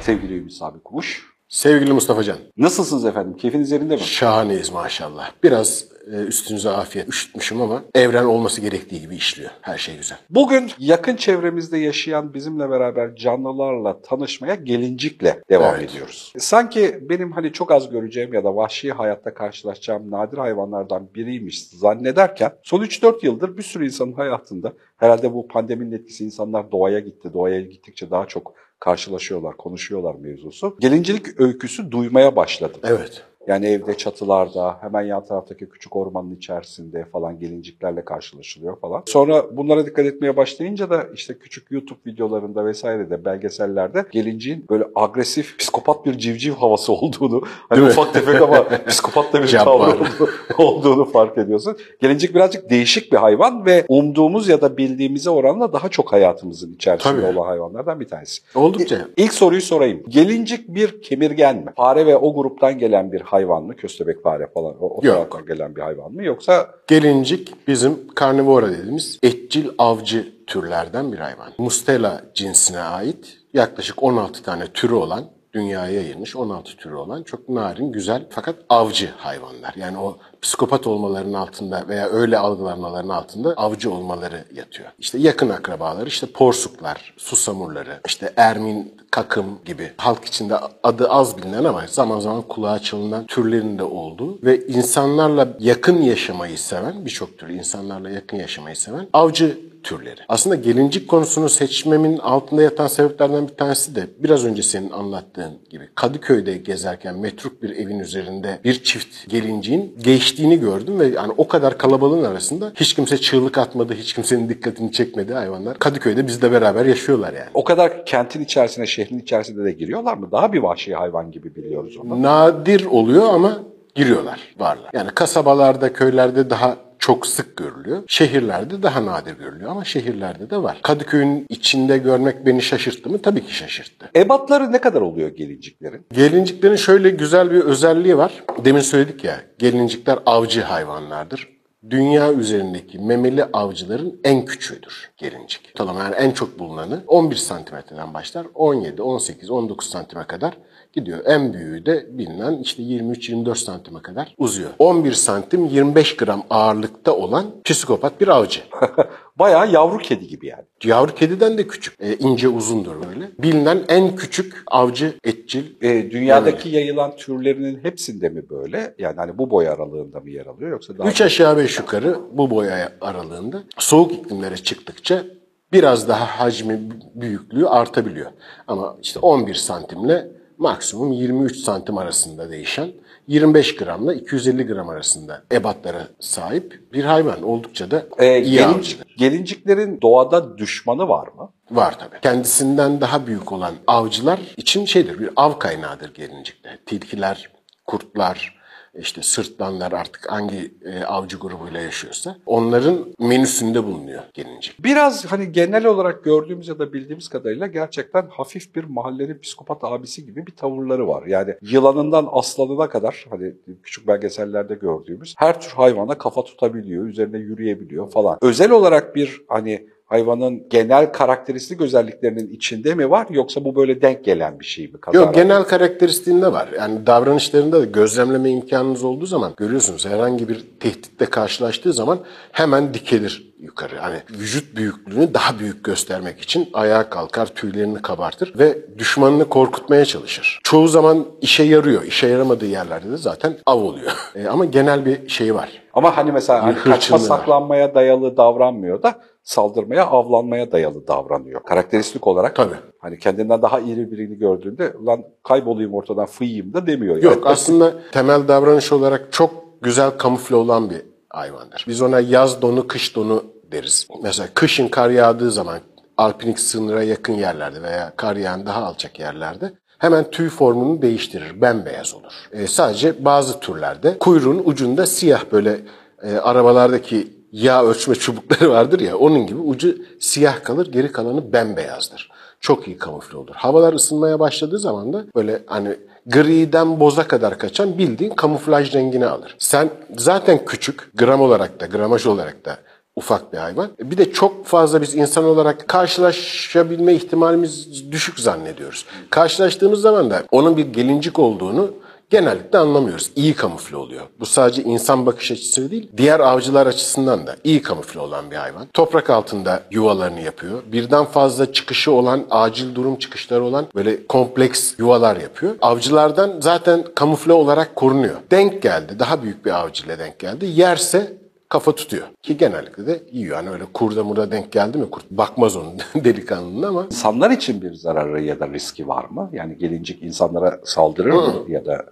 Sevgili Ümit Sabi Kumuş. Sevgili Mustafa Can, Nasılsınız efendim? Keyfiniz yerinde mi? şahaneyiz maşallah. Biraz üstünüze afiyet üşütmüşüm ama evren olması gerektiği gibi işliyor. Her şey güzel. Bugün yakın çevremizde yaşayan bizimle beraber canlılarla tanışmaya gelincikle devam Evet. ediyoruz. Sanki benim hani çok az göreceğim ya da vahşi hayatta karşılaşacağım nadir hayvanlardan biriymiş zannederken son 3-4 yıldır bir sürü insanın hayatında herhalde bu pandeminin etkisi insanlar doğaya gitti. Doğaya gittikçe daha çok karşılaşıyorlar, konuşuyorlar mevzusu. Gelincilik öyküsü duymaya başladım. Evet. Yani evde çatılarda, hemen yan taraftaki küçük ormanın içerisinde falan gelinciklerle karşılaşılıyor falan. Sonra bunlara dikkat etmeye başlayınca da işte küçük YouTube videolarında vesairede belgesellerde gelinciğin böyle agresif, psikopat bir civciv havası olduğunu, hani Değil mi? ufak tefek ama psikopat da bir tavrı olduğu- olduğunu fark ediyorsun. Gelincik birazcık değişik bir hayvan ve umduğumuz ya da bildiğimize oranla daha çok hayatımızın içerisinde Tabii. olan hayvanlardan bir tanesi. Oldukça. İlk soruyu sorayım. Gelincik bir kemirgen mi? Fare ve o gruptan gelen bir hayvan mı? Köstebek fare falan o, o taraftan gelen bir hayvan mı? Yoksa Gelincik bizim karnivora dediğimiz etçil avcı türlerden bir hayvan. Mustela cinsine ait yaklaşık 16 tane türü olan dünyaya yayılmış 16 türü olan çok narin, güzel fakat avcı hayvanlar. Yani o psikopat olmalarının altında veya öyle algılanmaların altında avcı olmaları yatıyor. İşte yakın akrabaları işte porsuklar, susamurları, işte ermin, kakım gibi halk içinde adı az bilinen ama zaman zaman kulağa çalınan türlerin de olduğu ve insanlarla yakın yaşamayı seven, birçok tür insanlarla yakın yaşamayı seven avcı türleri. Aslında gelincik konusunu seçmemin altında yatan sebeplerden bir tanesi de biraz önce senin anlattığın gibi Kadıköy'de gezerken metruk bir evin üzerinde bir çift gelinciğin geçtiğini gördüm ve yani o kadar kalabalığın arasında hiç kimse çığlık atmadı, hiç kimsenin dikkatini çekmedi hayvanlar. Kadıköy'de bizle beraber yaşıyorlar yani. o kadar kentin içerisine, şehrin içerisinde de giriyorlar mı? Daha bir vahşi hayvan gibi biliyoruz onu. Nadir oluyor ama giriyorlar, varlar. Yani kasabalarda, köylerde daha çok sık görülüyor. Şehirlerde daha nadir görülüyor ama şehirlerde de var. Kadıköy'ün içinde görmek beni şaşırttı mı? Tabii ki şaşırttı. Ebatları ne kadar oluyor gelinciklerin? Gelinciklerin şöyle güzel bir özelliği var. Demin söyledik ya, gelincikler avcı hayvanlardır. Dünya üzerindeki memeli avcıların en küçüğüdür gelincik. Ortalama yani en çok bulunanı 11 santimetreden başlar. 17, 18, 19 santime kadar gidiyor. En büyüğü de bilinen işte 23-24 santime kadar uzuyor. 11 santim 25 gram ağırlıkta olan psikopat bir avcı. Bayağı yavru kedi gibi yani. Yavru kediden de küçük. E, ince uzundur böyle. Bilinen en küçük avcı etçil E, dünyadaki yayılan türlerinin hepsinde mi böyle? Yani hani bu boy aralığında mı yer alıyor yoksa daha... Üç aşağı beş yukarı bu boy aralığında soğuk iklimlere çıktıkça biraz daha hacmi büyüklüğü artabiliyor. Ama işte 11 santimle maksimum 23 santim arasında değişen 25 gramla 250 gram arasında ebatlara sahip bir hayvan. Oldukça da E, iyi gelinci- avcıdır. gelinciklerin doğada düşmanı var mı? Var tabii. Kendisinden daha büyük olan avcılar için şeydir, bir av kaynağıdır gelincikler. Tilkiler, kurtlar, işte sırtlanlar artık hangi e, avcı grubuyla yaşıyorsa onların menüsünde bulunuyor gelincik. Biraz hani genel olarak gördüğümüz ya da bildiğimiz kadarıyla gerçekten hafif bir mahallenin psikopat abisi gibi bir tavırları var. Yani yılanından aslanına kadar hani küçük belgesellerde gördüğümüz her tür hayvana kafa tutabiliyor, üzerine yürüyebiliyor falan. Özel olarak bir hani hayvanın genel karakteristik özelliklerinin içinde mi var yoksa bu böyle denk gelen bir şey mi? Kazara? Yok genel karakteristiğinde var. Yani davranışlarında da gözlemleme imkanınız olduğu zaman görüyorsunuz herhangi bir tehditle karşılaştığı zaman hemen dikelir yukarı. Hani vücut büyüklüğünü daha büyük göstermek için ayağa kalkar, tüylerini kabartır ve düşmanını korkutmaya çalışır. Çoğu zaman işe yarıyor. İşe yaramadığı yerlerde de zaten av oluyor. E, ama genel bir şey var. Ama hani mesela hani kaçma saklanmaya dayalı davranmıyor da saldırmaya, avlanmaya dayalı davranıyor. Karakteristik olarak Tabii. hani kendinden daha iri birini gördüğünde lan kaybolayım ortadan fıyayım da demiyor. Yani. Yok aslında temel davranış olarak çok güzel kamufle olan bir hayvandır. Biz ona yaz donu, kış donu deriz. Mesela kışın kar yağdığı zaman alpinik sınıra yakın yerlerde veya kar yağan daha alçak yerlerde hemen tüy formunu değiştirir. Bembeyaz olur. E, sadece bazı türlerde kuyruğun ucunda siyah böyle e, arabalardaki yağ ölçme çubukları vardır ya onun gibi ucu siyah kalır geri kalanı bembeyazdır. Çok iyi kamufle olur. Havalar ısınmaya başladığı zaman da böyle hani griden boza kadar kaçan bildiğin kamuflaj rengini alır. Sen zaten küçük, gram olarak da, gramaj olarak da ufak bir hayvan. Bir de çok fazla biz insan olarak karşılaşabilme ihtimalimiz düşük zannediyoruz. Karşılaştığımız zaman da onun bir gelincik olduğunu genellikle anlamıyoruz. İyi kamufle oluyor. Bu sadece insan bakış açısı değil, diğer avcılar açısından da iyi kamufle olan bir hayvan. Toprak altında yuvalarını yapıyor. Birden fazla çıkışı olan, acil durum çıkışları olan böyle kompleks yuvalar yapıyor. Avcılardan zaten kamufle olarak korunuyor. Denk geldi, daha büyük bir avcıyla denk geldi. Yerse kafa tutuyor. Ki genellikle de yiyor. Yani öyle kurda murda denk geldi mi kurt bakmaz onun delikanlının ama. İnsanlar için bir zararı ya da riski var mı? Yani gelincik insanlara saldırır mı ya da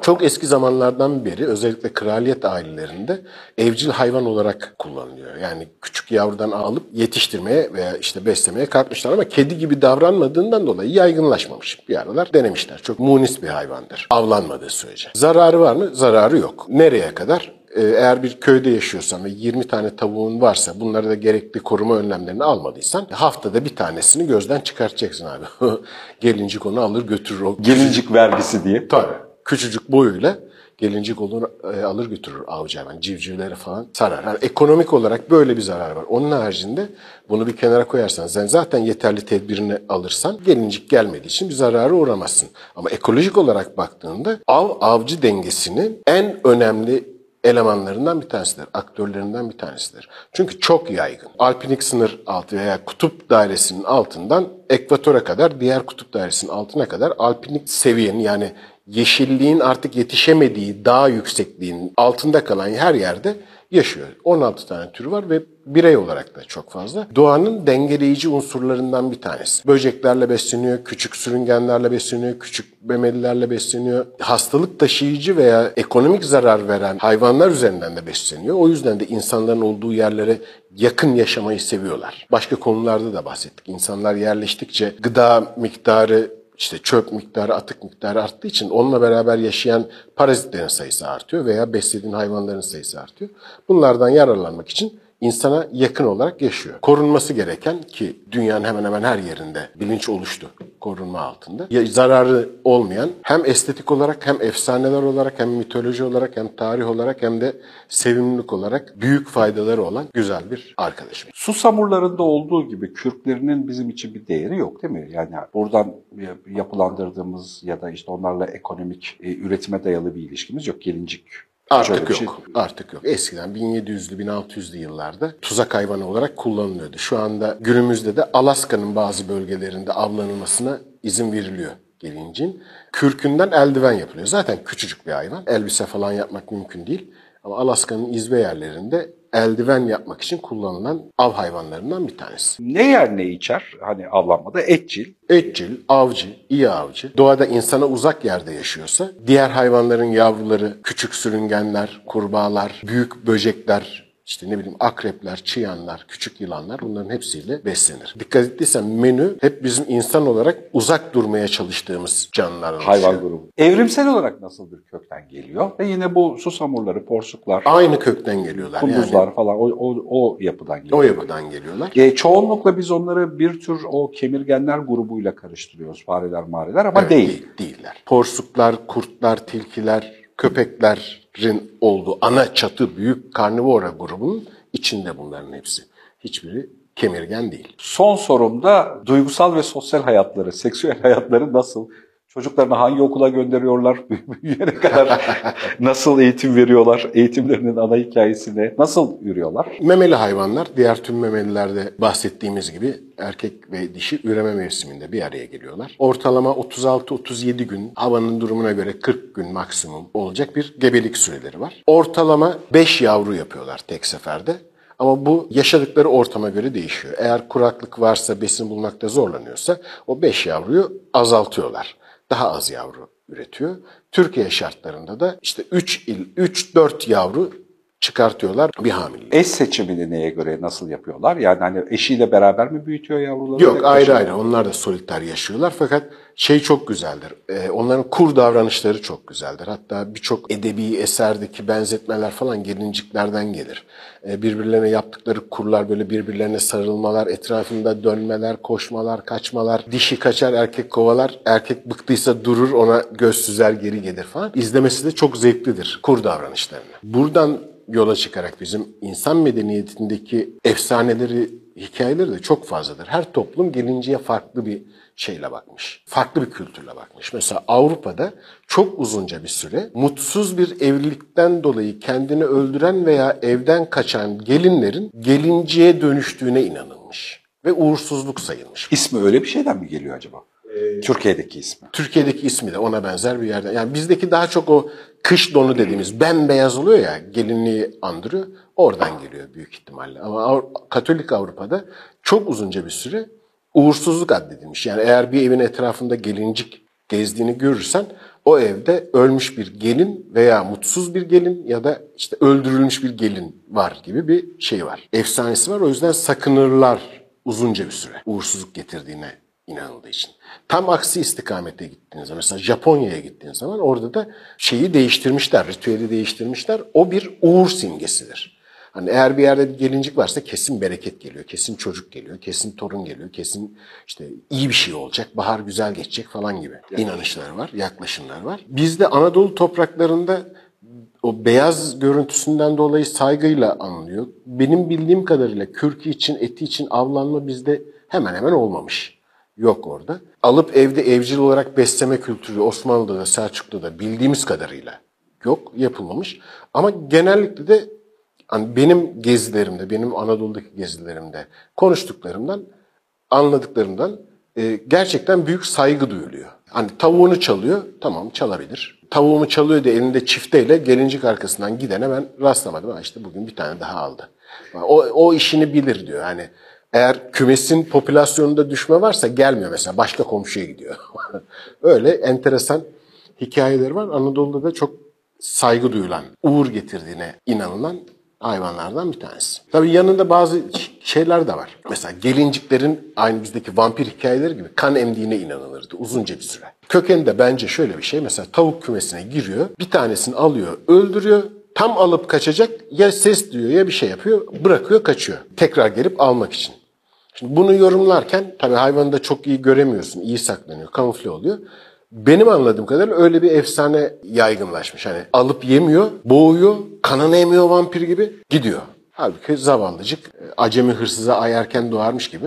Çok eski zamanlardan beri özellikle kraliyet ailelerinde evcil hayvan olarak kullanılıyor. Yani küçük yavrudan alıp yetiştirmeye veya işte beslemeye kalkmışlar ama kedi gibi davranmadığından dolayı yaygınlaşmamış. Bir aralar denemişler. Çok munis bir hayvandır. Avlanmadığı sürece. Zararı var mı? Zararı yok. Nereye kadar? Ee, Eğer bir köyde yaşıyorsan ve 20 tane tavuğun varsa bunları da gerekli koruma önlemlerini almadıysan haftada bir tanesini gözden çıkartacaksın abi. Gelincik onu alır götürür o. gelincik vergisi diye? Tabii. Küçücük boyuyla gelincik olur e, alır götürür avcı hayvan. Civcivleri falan sarar. Yani ekonomik olarak böyle bir zarar var. Onun haricinde bunu bir kenara koyarsan sen zaten yeterli tedbirini alırsan gelincik gelmediği için bir zararı uğramazsın. Ama ekolojik olarak baktığında av avcı dengesinin en önemli elemanlarından bir tanesidir. Aktörlerinden bir tanesidir. Çünkü çok yaygın. Alpinik sınır altı veya kutup dairesinin altından ekvatora kadar diğer kutup dairesinin altına kadar alpinik seviyenin yani yeşilliğin artık yetişemediği dağ yüksekliğinin altında kalan her yerde yaşıyor. 16 tane tür var ve birey olarak da çok fazla. Doğanın dengeleyici unsurlarından bir tanesi. Böceklerle besleniyor, küçük sürüngenlerle besleniyor, küçük memelilerle besleniyor. Hastalık taşıyıcı veya ekonomik zarar veren hayvanlar üzerinden de besleniyor. O yüzden de insanların olduğu yerlere yakın yaşamayı seviyorlar. Başka konularda da bahsettik. İnsanlar yerleştikçe gıda miktarı işte çöp miktarı, atık miktarı arttığı için onunla beraber yaşayan parazitlerin sayısı artıyor veya beslediğin hayvanların sayısı artıyor. Bunlardan yararlanmak için insana yakın olarak yaşıyor. Korunması gereken ki dünyanın hemen hemen her yerinde bilinç oluştu korunma altında. Ya, zararı olmayan hem estetik olarak hem efsaneler olarak hem mitoloji olarak hem tarih olarak hem de sevimlilik olarak büyük faydaları olan güzel bir arkadaşım. Susamurlarında olduğu gibi kürklerinin bizim için bir değeri yok değil mi? Yani buradan yapılandırdığımız ya da işte onlarla ekonomik e, üretime dayalı bir ilişkimiz yok. Gelincik Artık yok. şey- Artık yok. Eskiden 1700'lü 1600'lü yıllarda tuzak hayvanı olarak kullanılıyordu. Şu anda günümüzde de Alaska'nın bazı bölgelerinde avlanılmasına izin veriliyor gelincin. Kürkünden eldiven yapılıyor. Zaten küçücük bir hayvan. Elbise falan yapmak mümkün değil. Ama Alaska'nın izbe yerlerinde eldiven yapmak için kullanılan av hayvanlarından bir tanesi. Ne yer ne içer? Hani avlanmada etçil. Etçil, avcı, iyi avcı. Doğada insana uzak yerde yaşıyorsa diğer hayvanların yavruları, küçük sürüngenler, kurbağalar, büyük böcekler, işte ne bileyim akrepler, çıyanlar, küçük yılanlar bunların hepsiyle beslenir. Dikkat ettiysen menü hep bizim insan olarak uzak durmaya çalıştığımız canlılardan Hayvan grubu. Evrimsel olarak nasıl bir kökten geliyor? Ve yine bu susamurları, porsuklar, Aynı kökten geliyorlar. kunduzlar Yani falan o, o, o yapıdan geliyor. o yapıdan geliyorlar. E, çoğunlukla biz onları bir tür o kemirgenler grubuyla karıştırıyoruz. Fareler, mareler ama Evet, değil. Değiller. Porsuklar, kurtlar, tilkiler, köpeklerin olduğu ana çatı büyük karnivora grubunun içinde bunların hepsi. Hiçbiri kemirgen değil. Son sorumda duygusal ve sosyal hayatları, seksüel hayatları nasıl? Çocuklarını hangi okula gönderiyorlar? Büyüyene kadar nasıl eğitim veriyorlar? Eğitimlerinin ana hikayesine nasıl yürüyorlar? Memeli hayvanlar diğer tüm memelilerde bahsettiğimiz gibi erkek ve dişi üreme mevsiminde bir araya geliyorlar. Ortalama 36-37 gün havanın durumuna göre 40 gün maksimum olacak bir gebelik süreleri var. Ortalama 5 yavru yapıyorlar tek seferde. Ama bu yaşadıkları ortama göre değişiyor. Eğer kuraklık varsa, besin bulmakta zorlanıyorsa o 5 yavruyu azaltıyorlar. Daha az yavru üretiyor. Türkiye şartlarında da işte 3 il, 3-4 yavru çıkartıyorlar bir hamilelik. Eş seçimini neye göre nasıl yapıyorlar? Yani hani eşiyle beraber mi büyütüyor yavruları? Yok ayrı ayrı onlar da soliter yaşıyorlar fakat şey çok güzeldir. Ee, onların kur davranışları çok güzeldir. Hatta birçok edebi eserdeki benzetmeler falan gelinciklerden gelir. Ee, birbirlerine yaptıkları kurlar böyle birbirlerine sarılmalar, etrafında dönmeler, koşmalar, kaçmalar. Dişi kaçar, erkek kovalar. Erkek bıktıysa durur, ona göz süzer geri gelir falan. İzlemesi de çok zevklidir kur davranışlarını. Buradan yola çıkarak bizim insan medeniyetindeki efsaneleri, hikayeleri de çok fazladır. Her toplum gelinceye farklı bir şeyle bakmış. Farklı bir kültürle bakmış. Mesela Avrupa'da çok uzunca bir süre mutsuz bir evlilikten dolayı kendini öldüren veya evden kaçan gelinlerin gelinceye dönüştüğüne inanılmış. Ve uğursuzluk sayılmış. İsmi öyle bir şeyden mi geliyor acaba? Türkiye'deki ismi. Türkiye'deki ismi de ona benzer bir yerden. Yani bizdeki daha çok o kış donu dediğimiz bembeyaz oluyor ya gelinliği andırıyor. Oradan geliyor büyük ihtimalle. Ama Avru- Katolik Avrupa'da çok uzunca bir süre uğursuzluk addedilmiş. Yani eğer bir evin etrafında gelincik gezdiğini görürsen o evde ölmüş bir gelin veya mutsuz bir gelin ya da işte öldürülmüş bir gelin var gibi bir şey var. Efsanesi var o yüzden sakınırlar uzunca bir süre uğursuzluk getirdiğine inanıldığı için. Tam aksi istikamete gittiğiniz zaman mesela Japonya'ya gittiğiniz zaman orada da şeyi değiştirmişler, ritüeli değiştirmişler. O bir uğur simgesidir. Hani eğer bir yerde bir gelincik varsa kesin bereket geliyor, kesin çocuk geliyor, kesin torun geliyor, kesin işte iyi bir şey olacak, bahar güzel geçecek falan gibi inanışları var, yaklaşımlar var. Bizde Anadolu topraklarında o beyaz görüntüsünden dolayı saygıyla anılıyor. Benim bildiğim kadarıyla kürkü için, eti için avlanma bizde hemen hemen olmamış. Yok orada. Alıp evde evcil olarak besleme kültürü Osmanlı'da da Selçuklu'da da bildiğimiz kadarıyla yok, yapılmamış. Ama genellikle de hani benim gezilerimde, benim Anadolu'daki gezilerimde konuştuklarımdan, anladıklarımdan e, gerçekten büyük saygı duyuluyor. Hani tavuğunu çalıyor, tamam çalabilir. Tavuğumu çalıyor diye elinde çifteyle gelincik arkasından gidene ben rastlamadım. Ha işte bugün bir tane daha aldı. O, o işini bilir diyor. Hani eğer kümesin popülasyonunda düşme varsa gelmiyor mesela. Başka komşuya gidiyor. Öyle enteresan hikayeleri var. Anadolu'da da çok saygı duyulan, uğur getirdiğine inanılan hayvanlardan bir tanesi. Tabii yanında bazı şeyler de var. Mesela gelinciklerin aynı bizdeki vampir hikayeleri gibi kan emdiğine inanılırdı uzunca bir süre. Kökeninde bence şöyle bir şey. Mesela tavuk kümesine giriyor, bir tanesini alıyor, öldürüyor. Tam alıp kaçacak ya ses duyuyor ya bir şey yapıyor, bırakıyor kaçıyor. Tekrar gelip almak için. Şimdi bunu yorumlarken tabii hayvanı da çok iyi göremiyorsun, iyi saklanıyor, kamufle oluyor. Benim anladığım kadarıyla öyle bir efsane yaygınlaşmış. Hani alıp yemiyor, boğuyor, kanını emiyor vampir gibi gidiyor. Halbuki zavallıcık acemi hırsıza ayarken doğarmış gibi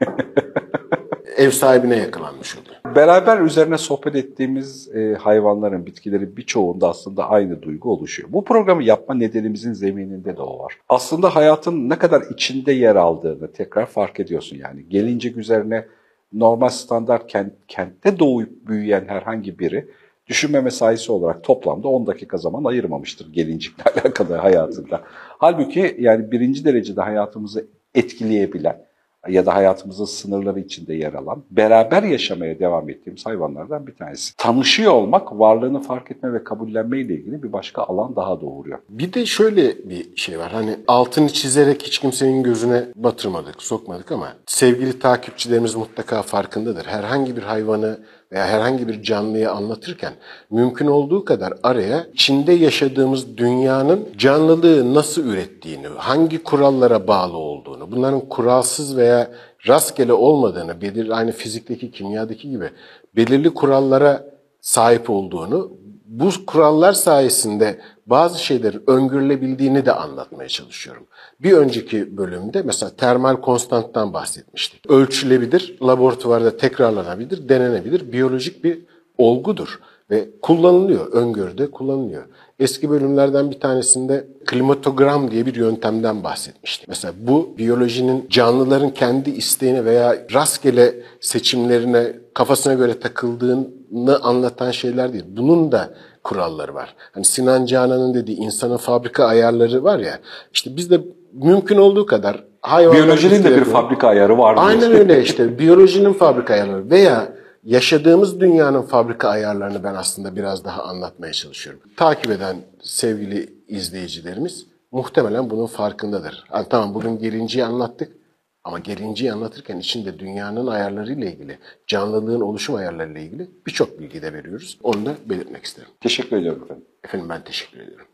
ev sahibine yakalanmış oluyor. Beraber üzerine sohbet ettiğimiz e, hayvanların, bitkilerin birçoğunda aslında aynı duygu oluşuyor. Bu programı yapma nedenimizin zemininde de o var. Aslında hayatın ne kadar içinde yer aldığını tekrar fark ediyorsun yani. Gelincik üzerine normal standart kent, kentte doğup büyüyen herhangi biri düşünme mesaisi olarak toplamda 10 dakika zaman ayırmamıştır gelincikle alakalı hayatında. Halbuki yani birinci derecede hayatımızı etkileyebilen ya da hayatımızın sınırları içinde yer alan, beraber yaşamaya devam ettiğimiz hayvanlardan bir tanesi. Tanışıyor olmak, varlığını fark etme ve kabullenme ile ilgili bir başka alan daha doğuruyor. Bir de şöyle bir şey var. Hani altını çizerek hiç kimsenin gözüne batırmadık, sokmadık ama sevgili takipçilerimiz mutlaka farkındadır. Herhangi bir hayvanı veya herhangi bir canlıyı anlatırken mümkün olduğu kadar araya içinde yaşadığımız dünyanın canlılığı nasıl ürettiğini, hangi kurallara bağlı olduğunu, bunların kuralsız veya rastgele olmadığını, belir aynı fizikteki, kimyadaki gibi belirli kurallara sahip olduğunu, bu kurallar sayesinde bazı şeylerin öngörülebildiğini de anlatmaya çalışıyorum. Bir önceki bölümde mesela termal konstanttan bahsetmiştik. Ölçülebilir, laboratuvarda tekrarlanabilir, denenebilir, biyolojik bir olgudur ve kullanılıyor, öngörüde kullanılıyor. Eski bölümlerden bir tanesinde klimatogram diye bir yöntemden bahsetmiştik. Mesela bu biyolojinin canlıların kendi isteğine veya rastgele seçimlerine kafasına göre takıldığını anlatan şeyler değil. Bunun da kuralları var. Hani Sinan Canan'ın dediği insanın fabrika ayarları var ya. İşte biz de mümkün olduğu kadar Biyolojinin de bir fabrika ayarı var. Aynen öyle işte. Biyolojinin fabrika ayarları veya yaşadığımız dünyanın fabrika ayarlarını ben aslında biraz daha anlatmaya çalışıyorum. Takip eden sevgili izleyicilerimiz muhtemelen bunun farkındadır. Yani tamam bugün gerinciyi anlattık ama gerinciyi anlatırken içinde dünyanın ayarlarıyla ilgili, canlılığın oluşum ayarlarıyla ilgili birçok bilgi de veriyoruz. Onu da belirtmek isterim. Teşekkür ediyorum efendim. Efendim ben teşekkür ediyorum.